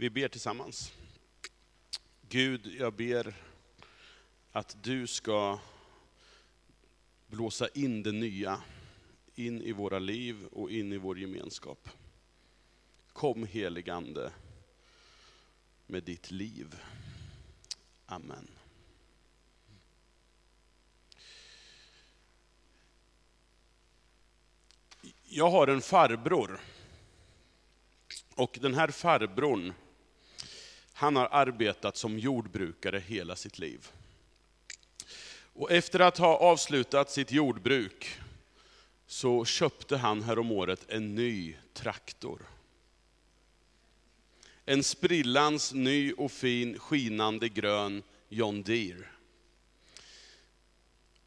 Vi ber tillsammans. Gud, jag ber att du ska blåsa in det nya in i våra liv och in i vår gemenskap. Kom heligande med ditt liv. Amen. Jag har en farbror. Och den här farbrorn, han har arbetat som jordbrukare hela sitt liv. Och efter att ha avslutat sitt jordbruk så köpte han häromåret en ny traktor. En sprillans ny och fin skinande grön John Deere.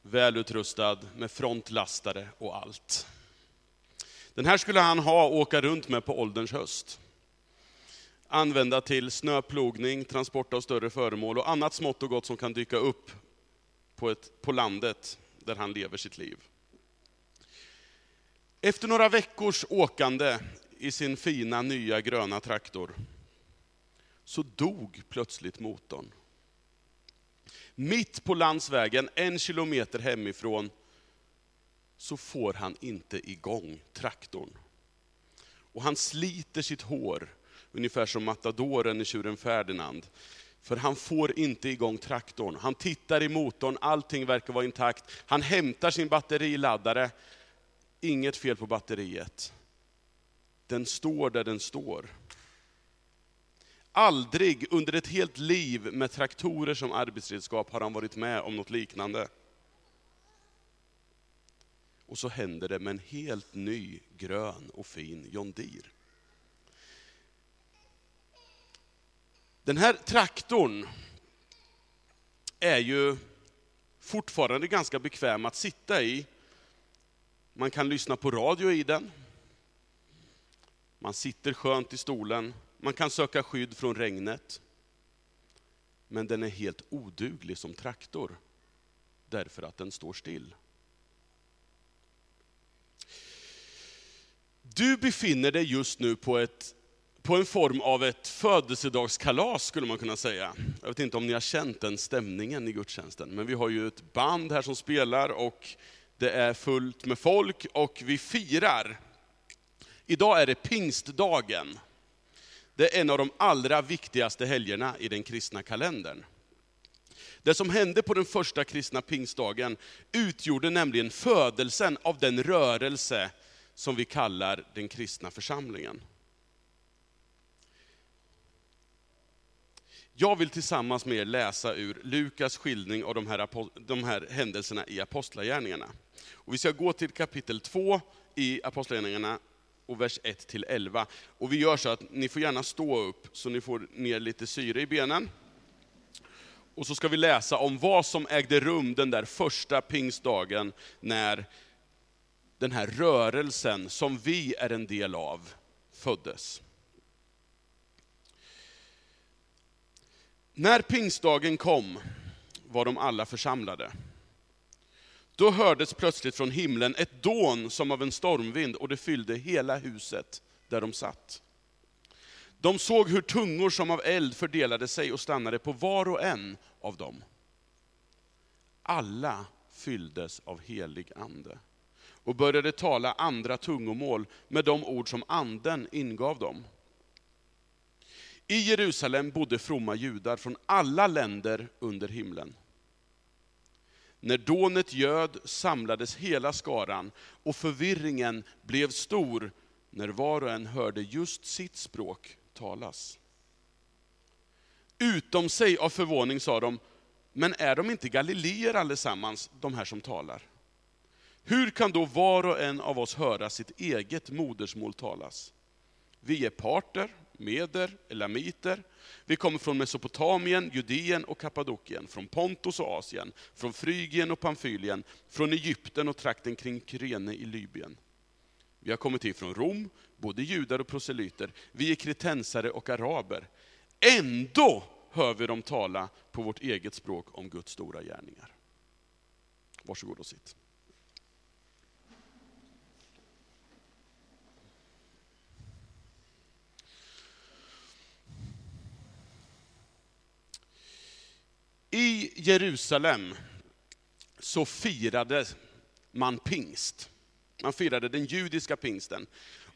Välutrustad med frontlastare och allt. Den här skulle han ha och åka runt med på ålderns höst. Använda till snöplogning, transport av större föremål och annat smått och gott som kan dyka upp på, ett, på landet där han lever sitt liv. Efter några veckors åkande i sin fina nya gröna traktor, så dog plötsligt motorn. Mitt på landsvägen, en kilometer hemifrån, så får han inte igång traktorn. Och han sliter sitt hår, ungefär som matadoren i tjuren Ferdinand. För han får inte igång traktorn. Han tittar i motorn, allting verkar vara intakt. Han hämtar sin batteriladdare, inget fel på batteriet. Den står där den står. Aldrig under ett helt liv med traktorer som arbetsredskap har han varit med om något liknande. Och så händer det med en helt ny, grön och fin John Deere. Den här traktorn är ju fortfarande ganska bekväm att sitta i. Man kan lyssna på radio i den. Man sitter skönt i stolen. Man kan söka skydd från regnet. Men den är helt oduglig som traktor, därför att den står still. Du befinner dig just nu på, ett, på en form av ett födelsedagskalas, skulle man kunna säga. Jag vet inte om ni har känt den stämningen i gudstjänsten, men vi har ju ett band här som spelar och det är fullt med folk och vi firar. Idag är det pingstdagen. Det är en av de allra viktigaste helgerna i den kristna kalendern. Det som hände på den första kristna pingstdagen utgjorde nämligen födelsen av den rörelse som vi kallar den kristna församlingen. Jag vill tillsammans med er läsa ur Lukas skildring av de här, de här händelserna i Apostlagärningarna. Och vi ska gå till kapitel 2 i Apostlagärningarna och vers 1 till 11. Och vi gör så att ni får gärna stå upp så ni får ner lite syre i benen. Och så ska vi läsa om vad som ägde rum den där första pingstdagen när den här rörelsen som vi är en del av föddes. När pingstdagen kom var de alla församlade. Då hördes plötsligt från himlen ett dån som av en stormvind och det fyllde hela huset där de satt. De såg hur tungor som av eld fördelade sig och stannade på var och en av dem. Alla fylldes av helig ande och började tala andra tungomål med de ord som anden ingav dem. I Jerusalem bodde fromma judar från alla länder under himlen. När dånet göd samlades hela skaran och förvirringen blev stor när var och en hörde just sitt språk talas. Utom sig av förvåning sa de, men är de inte galileer allesammans, de här som talar? Hur kan då var och en av oss höra sitt eget modersmål talas? Vi är parter, meder, elamiter. Vi kommer från Mesopotamien, Judeen och Kappadokien, från Pontus och Asien, från Frygien och Pamfylien, från Egypten och trakten kring Kyrene i Libyen. Vi har kommit hit från Rom, både judar och proselyter. Vi är kretensare och araber. Ändå hör vi dem tala på vårt eget språk om Guds stora gärningar. Varsågod och sitt. Jerusalem så firade man pingst. Man firade den judiska pingsten.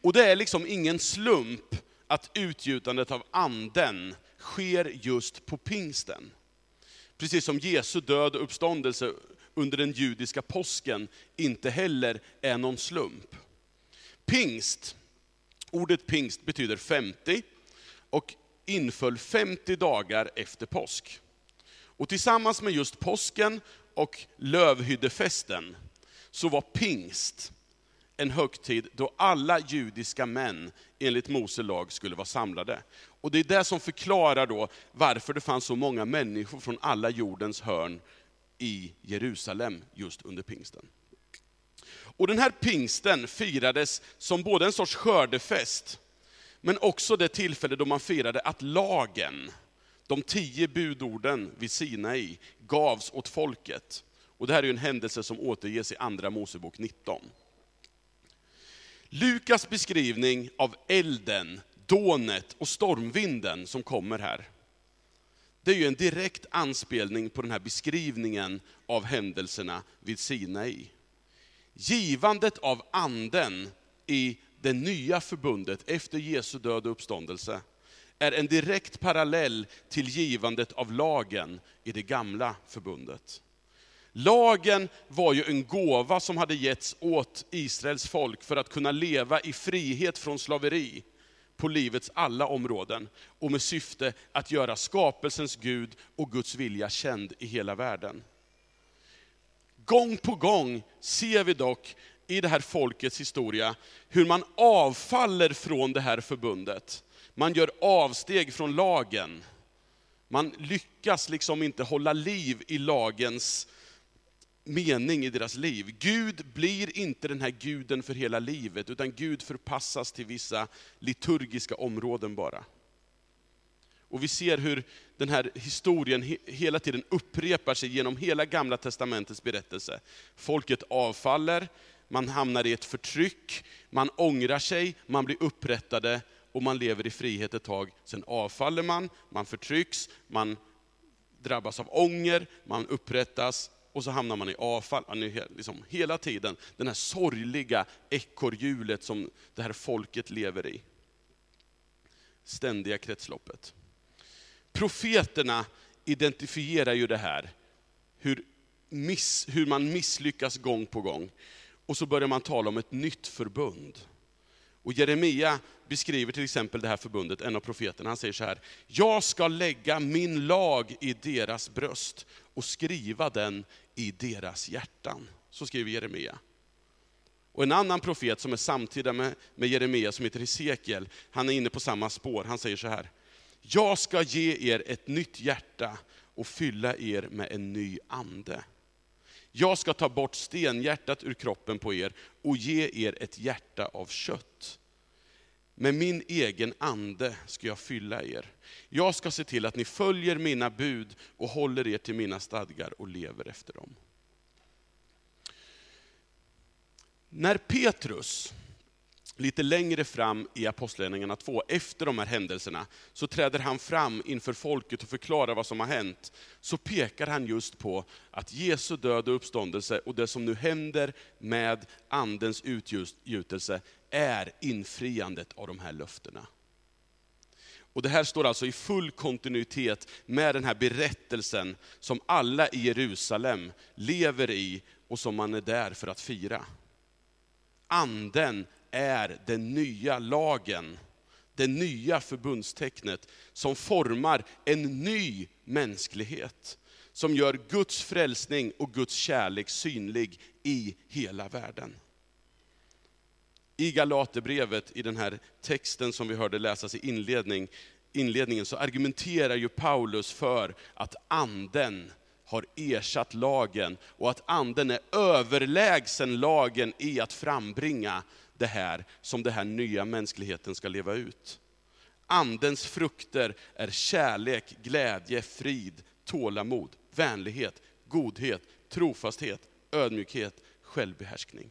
Och det är liksom ingen slump att utgjutandet av anden sker just på pingsten. Precis som Jesu död och uppståndelse under den judiska påsken inte heller är någon slump. Pingst, ordet pingst betyder 50 och inföll 50 dagar efter påsk. Och tillsammans med just påsken och lövhyddefesten så var pingst en högtid då alla judiska män enligt Mose lag skulle vara samlade. Och det är det som förklarar då varför det fanns så många människor från alla jordens hörn i Jerusalem just under pingsten. Och den här pingsten firades som både en sorts skördefest, men också det tillfälle då man firade att lagen, de tio budorden vid Sinai, gavs åt folket. Och det här är en händelse som återges i Andra Mosebok 19. Lukas beskrivning av elden, dånet och stormvinden som kommer här, det är ju en direkt anspelning på den här beskrivningen av händelserna vid Sinai. Givandet av anden i det nya förbundet efter Jesu död och uppståndelse är en direkt parallell till givandet av lagen i det gamla förbundet. Lagen var ju en gåva som hade getts åt Israels folk för att kunna leva i frihet från slaveri på livets alla områden och med syfte att göra skapelsens Gud och Guds vilja känd i hela världen. Gång på gång ser vi dock i det här folkets historia hur man avfaller från det här förbundet. Man gör avsteg från lagen. Man lyckas liksom inte hålla liv i lagens mening i deras liv. Gud blir inte den här guden för hela livet, utan Gud förpassas till vissa liturgiska områden bara. Och vi ser hur den här historien hela tiden upprepar sig genom hela gamla testamentets berättelse. Folket avfaller, man hamnar i ett förtryck, man ångrar sig, man blir upprättade och man lever i frihet ett tag. Sen avfaller man, man förtrycks, man drabbas av ånger, man upprättas och så hamnar man i avfall. Liksom hela tiden det här sorgliga ekorrhjulet som det här folket lever i. Ständiga kretsloppet. Profeterna identifierar ju det här, hur, miss, hur man misslyckas gång på gång. Och så börjar man tala om ett nytt förbund. Och Jeremia beskriver till exempel det här förbundet, en av profeterna, han säger så här, jag ska lägga min lag i deras bröst och skriva den i deras hjärtan. Så skriver Jeremia. Och en annan profet som är samtida med, med Jeremia, som heter Hesekiel, han är inne på samma spår. Han säger så här, jag ska ge er ett nytt hjärta och fylla er med en ny ande. Jag ska ta bort stenhjärtat ur kroppen på er och ge er ett hjärta av kött. Med min egen ande ska jag fylla er. Jag ska se till att ni följer mina bud och håller er till mina stadgar och lever efter dem. När Petrus, lite längre fram i Apostlagärningarna 2, efter de här händelserna, så träder han fram inför folket och förklarar vad som har hänt. Så pekar han just på att Jesu död och uppståndelse och det som nu händer med Andens utgjutelse är infriandet av de här löftena. Och Det här står alltså i full kontinuitet med den här berättelsen som alla i Jerusalem lever i och som man är där för att fira. Anden är den nya lagen, det nya förbundstecknet som formar en ny mänsklighet. Som gör Guds frälsning och Guds kärlek synlig i hela världen. I Galaterbrevet, i den här texten som vi hörde läsas i inledning, inledningen, så argumenterar ju Paulus för att anden har ersatt lagen och att anden är överlägsen lagen i att frambringa det här som den här nya mänskligheten ska leva ut. Andens frukter är kärlek, glädje, frid, tålamod, vänlighet, godhet, trofasthet, ödmjukhet, självbehärskning.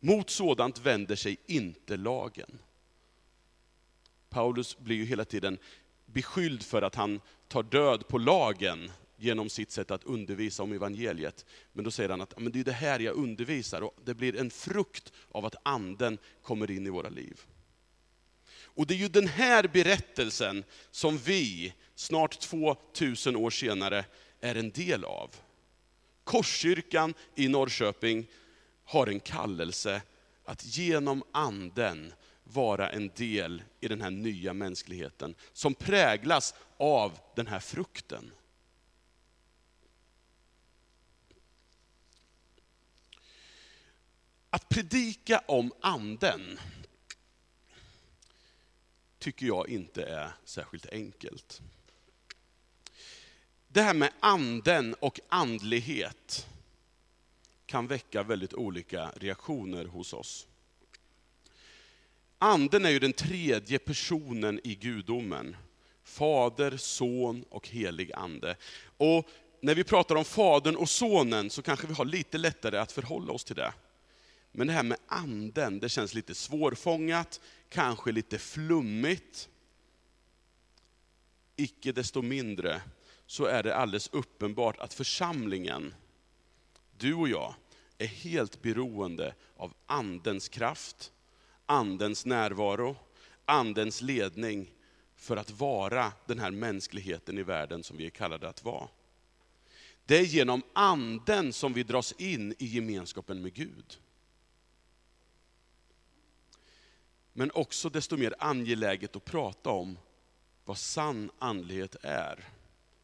Mot sådant vänder sig inte lagen. Paulus blir ju hela tiden beskylld för att han tar död på lagen genom sitt sätt att undervisa om evangeliet. Men då säger han att men det är det här jag undervisar och det blir en frukt av att anden kommer in i våra liv. Och det är ju den här berättelsen som vi, snart 2000 år senare, är en del av. Korskyrkan i Norrköping har en kallelse att genom anden vara en del i den här nya mänskligheten, som präglas av den här frukten. Att predika om anden tycker jag inte är särskilt enkelt. Det här med anden och andlighet kan väcka väldigt olika reaktioner hos oss. Anden är ju den tredje personen i gudomen. Fader, son och helig ande. Och när vi pratar om Fadern och Sonen så kanske vi har lite lättare att förhålla oss till det. Men det här med anden, det känns lite svårfångat, kanske lite flummigt. Icke desto mindre så är det alldeles uppenbart att församlingen, du och jag, är helt beroende av andens kraft, andens närvaro, andens ledning för att vara den här mänskligheten i världen som vi är kallade att vara. Det är genom anden som vi dras in i gemenskapen med Gud. Men också desto mer angeläget att prata om vad sann andlighet är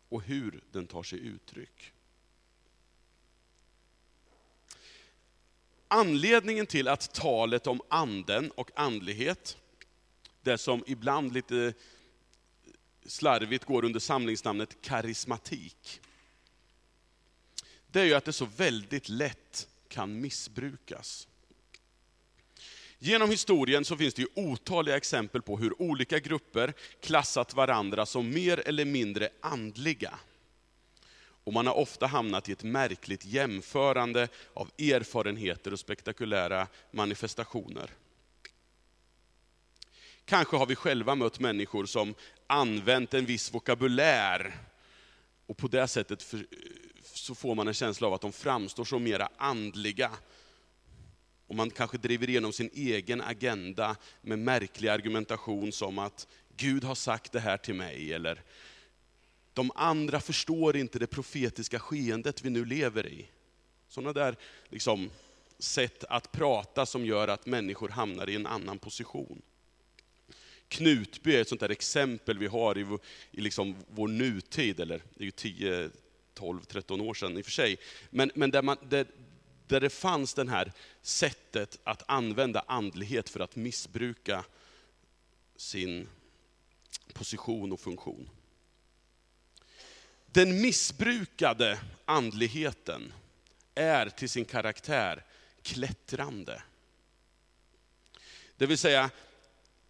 och hur den tar sig uttryck. Anledningen till att talet om anden och andlighet, det som ibland lite slarvigt går under samlingsnamnet karismatik, det är ju att det så väldigt lätt kan missbrukas. Genom historien så finns det ju otaliga exempel på hur olika grupper klassat varandra som mer eller mindre andliga. Och man har ofta hamnat i ett märkligt jämförande av erfarenheter och spektakulära manifestationer. Kanske har vi själva mött människor som använt en viss vokabulär, och på det sättet så får man en känsla av att de framstår som mera andliga och man kanske driver igenom sin egen agenda med märklig argumentation som att Gud har sagt det här till mig, eller de andra förstår inte det profetiska skeendet vi nu lever i. Sådana där liksom, sätt att prata som gör att människor hamnar i en annan position. Knutby är ett sånt där exempel vi har i, i liksom vår nutid, eller det är ju 10, 12, 13 år sedan i och för sig. Men, men där, man, där, där det fanns det här sättet att använda andlighet för att missbruka sin position och funktion. Den missbrukade andligheten är till sin karaktär klättrande. Det vill säga,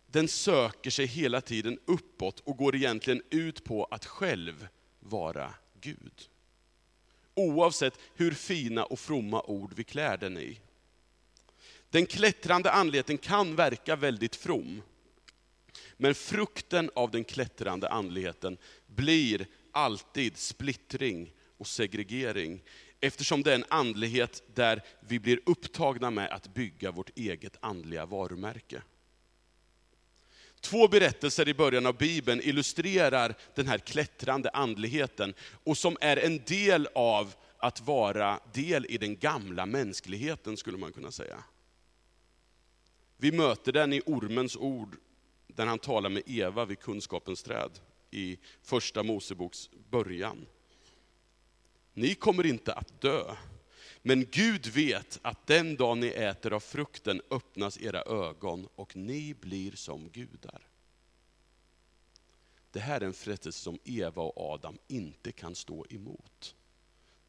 den söker sig hela tiden uppåt och går egentligen ut på att själv vara Gud. Oavsett hur fina och fromma ord vi klär den i. Den klättrande andligheten kan verka väldigt from. Men frukten av den klättrande andligheten blir alltid splittring och segregering. Eftersom det är en andlighet där vi blir upptagna med att bygga vårt eget andliga varumärke. Två berättelser i början av Bibeln illustrerar den här klättrande andligheten, och som är en del av att vara del i den gamla mänskligheten, skulle man kunna säga. Vi möter den i ormens ord, där han talar med Eva vid kunskapens träd, i första Moseboks början. Ni kommer inte att dö, men Gud vet att den dag ni äter av frukten öppnas era ögon och ni blir som gudar. Det här är en frestelse som Eva och Adam inte kan stå emot.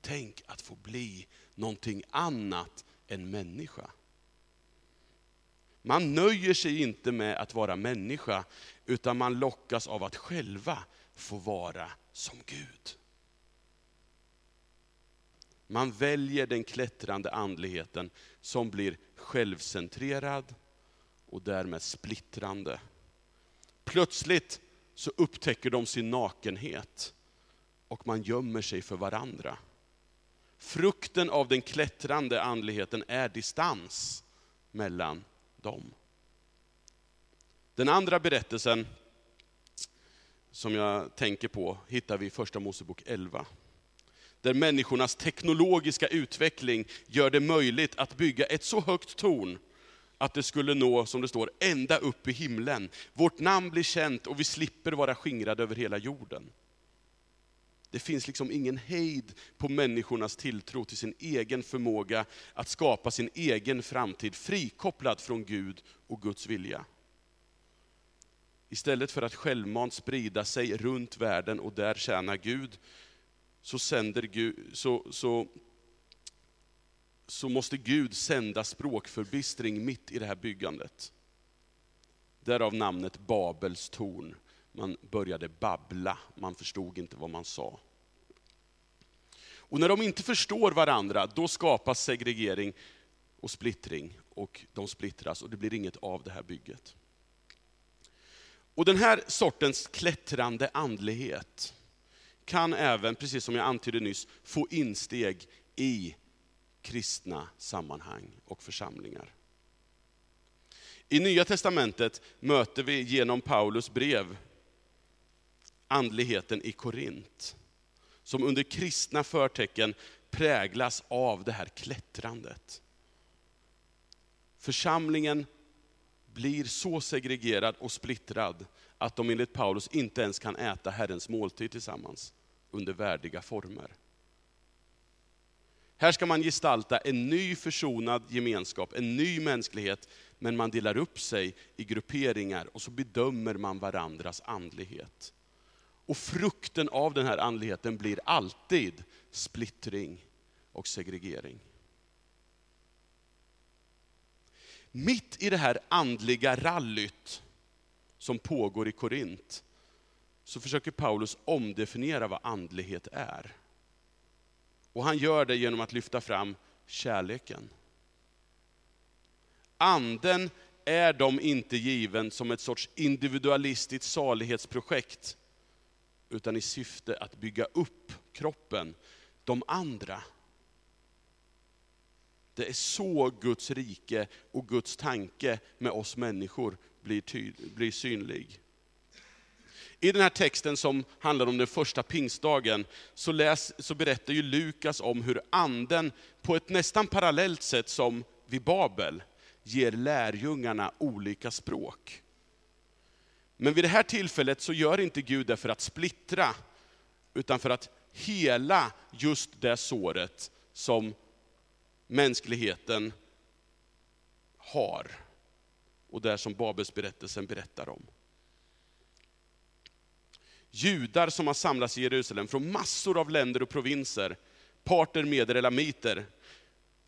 Tänk att få bli någonting annat än människa. Man nöjer sig inte med att vara människa, utan man lockas av att själva få vara som Gud. Man väljer den klättrande andligheten som blir självcentrerad och därmed splittrande. Plötsligt så upptäcker de sin nakenhet och man gömmer sig för varandra. Frukten av den klättrande andligheten är distans mellan dem. Den andra berättelsen som jag tänker på hittar vi i Första Mosebok 11. Där människornas teknologiska utveckling gör det möjligt att bygga ett så högt torn att det skulle nå, som det står, ända upp i himlen. Vårt namn blir känt och vi slipper vara skingrade över hela jorden. Det finns liksom ingen hejd på människornas tilltro till sin egen förmåga att skapa sin egen framtid, frikopplad från Gud och Guds vilja. Istället för att självmant sprida sig runt världen och där tjäna Gud, så, sänder Gud, så, så, så måste Gud sända språkförbistring mitt i det här byggandet. Därav namnet Babels torn. Man började babbla, man förstod inte vad man sa. Och när de inte förstår varandra, då skapas segregering och splittring. Och de splittras och det blir inget av det här bygget. Och den här sortens klättrande andlighet kan även, precis som jag antydde nyss, få insteg i kristna sammanhang och församlingar. I Nya Testamentet möter vi genom Paulus brev andligheten i Korint, som under kristna förtecken präglas av det här klättrandet. Församlingen blir så segregerad och splittrad att de enligt Paulus inte ens kan äta Herrens måltid tillsammans under värdiga former. Här ska man gestalta en ny försonad gemenskap, en ny mänsklighet, men man delar upp sig i grupperingar och så bedömer man varandras andlighet. Och frukten av den här andligheten blir alltid splittring och segregering. Mitt i det här andliga rallyt som pågår i Korint, så försöker Paulus omdefiniera vad andlighet är. Och han gör det genom att lyfta fram kärleken. Anden är dem inte given som ett sorts individualistiskt salighetsprojekt, utan i syfte att bygga upp kroppen, de andra. Det är så Guds rike och Guds tanke med oss människor blir, blir synlig. I den här texten som handlar om den första pingstdagen, så, läs, så berättar ju Lukas om hur anden på ett nästan parallellt sätt som vid Babel, ger lärjungarna olika språk. Men vid det här tillfället så gör inte Gud det för att splittra, utan för att hela just det såret som mänskligheten har. Och det som Babelsberättelsen berättar om. Judar som har samlats i Jerusalem från massor av länder och provinser, parter, meder, elamiter,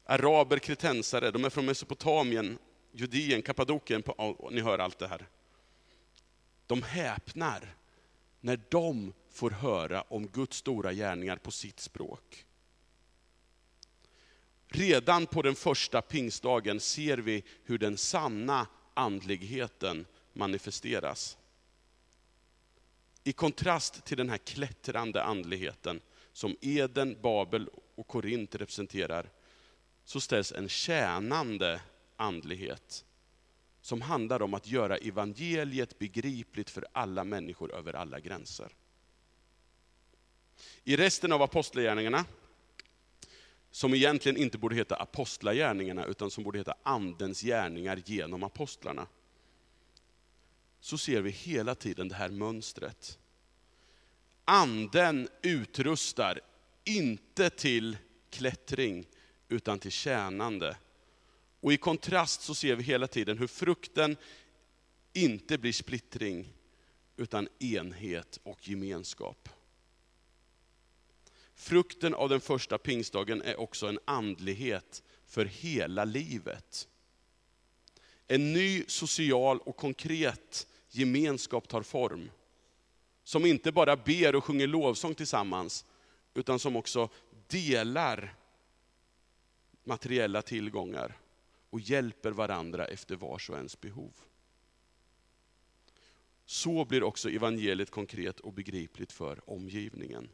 araber, kretensare, de är från Mesopotamien, Judien, Kappadokien, ni hör allt det här. De häpnar när de får höra om Guds stora gärningar på sitt språk. Redan på den första pingstdagen ser vi hur den sanna andligheten manifesteras. I kontrast till den här klättrande andligheten som Eden, Babel och Korint representerar, så ställs en tjänande andlighet som handlar om att göra evangeliet begripligt för alla människor över alla gränser. I resten av apostlagärningarna, som egentligen inte borde heta apostlagärningarna, utan som borde heta andens gärningar genom apostlarna, så ser vi hela tiden det här mönstret. Anden utrustar, inte till klättring, utan till tjänande. Och i kontrast så ser vi hela tiden hur frukten inte blir splittring, utan enhet och gemenskap. Frukten av den första pingstdagen är också en andlighet för hela livet. En ny social och konkret gemenskap tar form. Som inte bara ber och sjunger lovsång tillsammans, utan som också delar materiella tillgångar och hjälper varandra efter vars och ens behov. Så blir också evangeliet konkret och begripligt för omgivningen.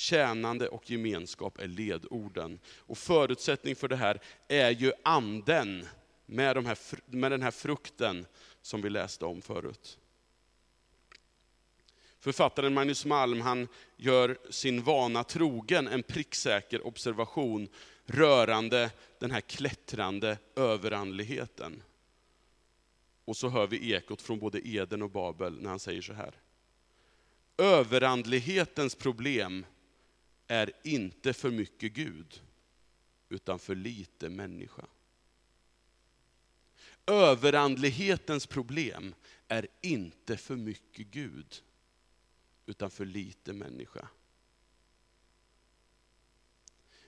Tjänande och gemenskap är ledorden. Och förutsättning för det här är ju anden med, de här, med den här frukten som vi läste om förut. Författaren Magnus Malm han gör sin vana trogen en pricksäker observation rörande den här klättrande överandligheten. Och så hör vi ekot från både Eden och Babel när han säger så här. Överandlighetens problem är inte för mycket Gud, utan för lite människa. Överandlighetens problem är inte för mycket Gud, utan för lite människa.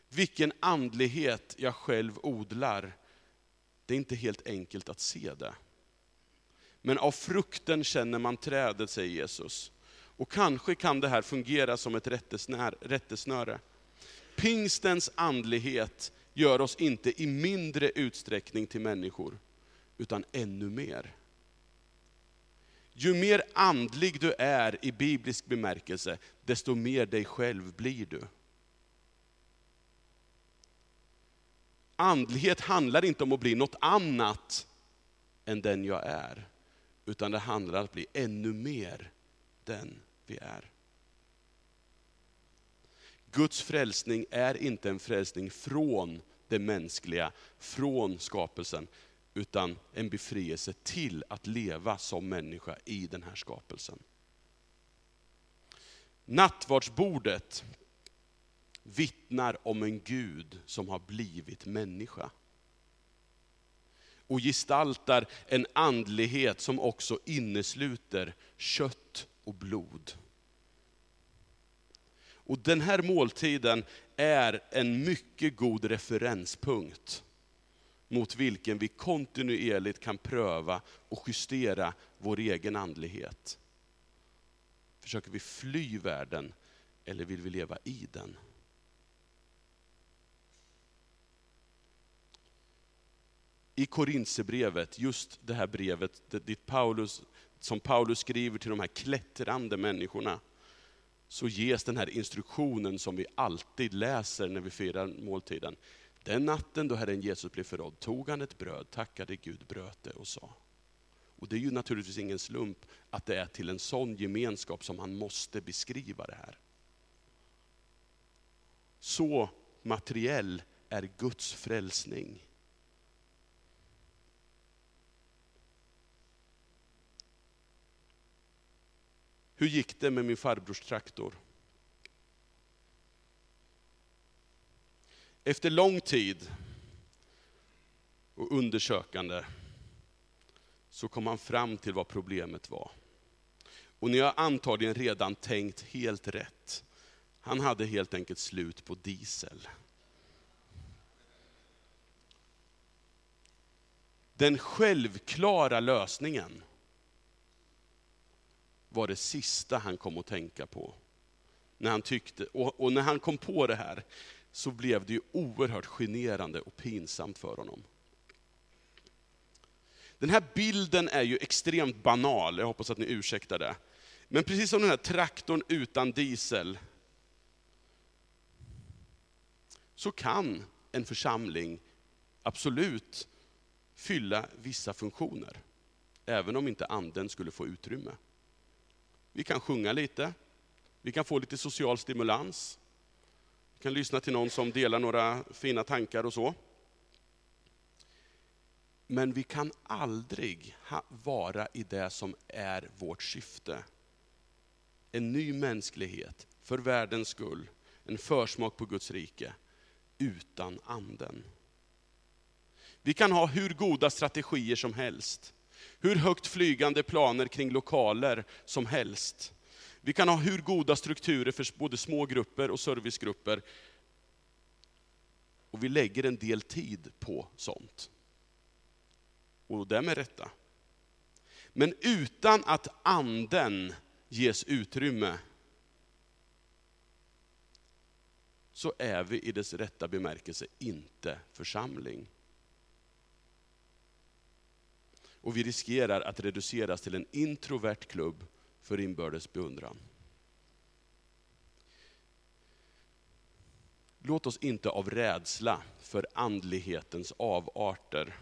Vilken andlighet jag själv odlar, det är inte helt enkelt att se det. Men av frukten känner man trädet, säger Jesus. Och kanske kan det här fungera som ett rättesnöre. Pingstens andlighet gör oss inte i mindre utsträckning till människor, utan ännu mer. Ju mer andlig du är i biblisk bemärkelse, desto mer dig själv blir du. Andlighet handlar inte om att bli något annat än den jag är, utan det handlar om att bli ännu mer den vi är. Guds frälsning är inte en frälsning från det mänskliga, från skapelsen, utan en befrielse till att leva som människa i den här skapelsen. Nattvardsbordet vittnar om en Gud som har blivit människa. Och gestaltar en andlighet som också innesluter kött och blod. Och den här måltiden är en mycket god referenspunkt mot vilken vi kontinuerligt kan pröva och justera vår egen andlighet. Försöker vi fly världen eller vill vi leva i den? I Korintsebrevet, just det här brevet dit Paulus, som Paulus skriver till de här klättrande människorna, så ges den här instruktionen som vi alltid läser när vi firar måltiden. Den natten då Herren Jesus blev förrådd tog han ett bröd, tackade Gud, bröt det och sa. Och det är ju naturligtvis ingen slump att det är till en sån gemenskap som han måste beskriva det här. Så materiell är Guds frälsning. Hur gick det med min farbrors traktor? Efter lång tid och undersökande så kom han fram till vad problemet var. Och ni har antagligen redan tänkt helt rätt. Han hade helt enkelt slut på diesel. Den självklara lösningen var det sista han kom att tänka på. När han tyckte, och, och när han kom på det här, så blev det ju oerhört generande och pinsamt för honom. Den här bilden är ju extremt banal, jag hoppas att ni ursäktar det. Men precis som den här traktorn utan diesel, så kan en församling absolut fylla vissa funktioner. Även om inte anden skulle få utrymme. Vi kan sjunga lite, vi kan få lite social stimulans, vi kan lyssna till någon som delar några fina tankar och så. Men vi kan aldrig vara i det som är vårt syfte. En ny mänsklighet, för världens skull, en försmak på Guds rike, utan anden. Vi kan ha hur goda strategier som helst hur högt flygande planer kring lokaler som helst. Vi kan ha hur goda strukturer för både små grupper och servicegrupper. Och vi lägger en del tid på sånt. Och det med rätta. Men utan att anden ges utrymme, så är vi i dess rätta bemärkelse inte församling. Och vi riskerar att reduceras till en introvert klubb för inbördes beundran. Låt oss inte av rädsla för andlighetens avarter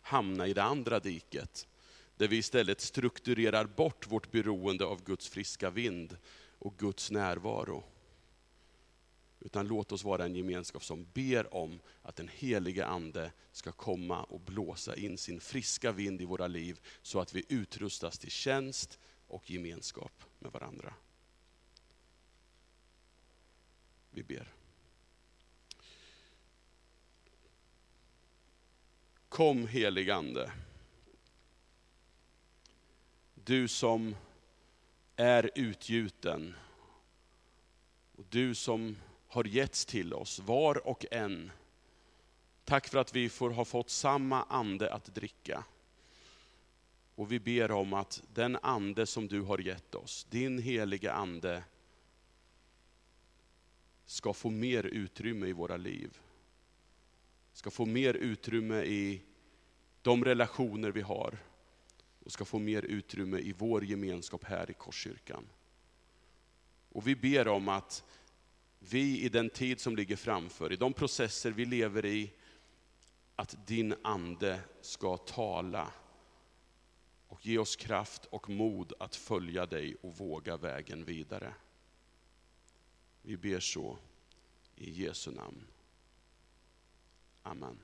hamna i det andra diket, där vi istället strukturerar bort vårt beroende av Guds friska vind och Guds närvaro. Utan låt oss vara en gemenskap som ber om att den helige Ande ska komma och blåsa in sin friska vind i våra liv, så att vi utrustas till tjänst och gemenskap med varandra. Vi ber. Kom helig Ande. Du som är utgjuten. Och du som har getts till oss, var och en. Tack för att vi får ha fått samma ande att dricka. Och vi ber om att den ande som du har gett oss, din heliga ande, ska få mer utrymme i våra liv. Ska få mer utrymme i de relationer vi har. Och ska få mer utrymme i vår gemenskap här i Korskyrkan. Och vi ber om att vi i den tid som ligger framför, i de processer vi lever i, att din ande ska tala och ge oss kraft och mod att följa dig och våga vägen vidare. Vi ber så i Jesu namn. Amen.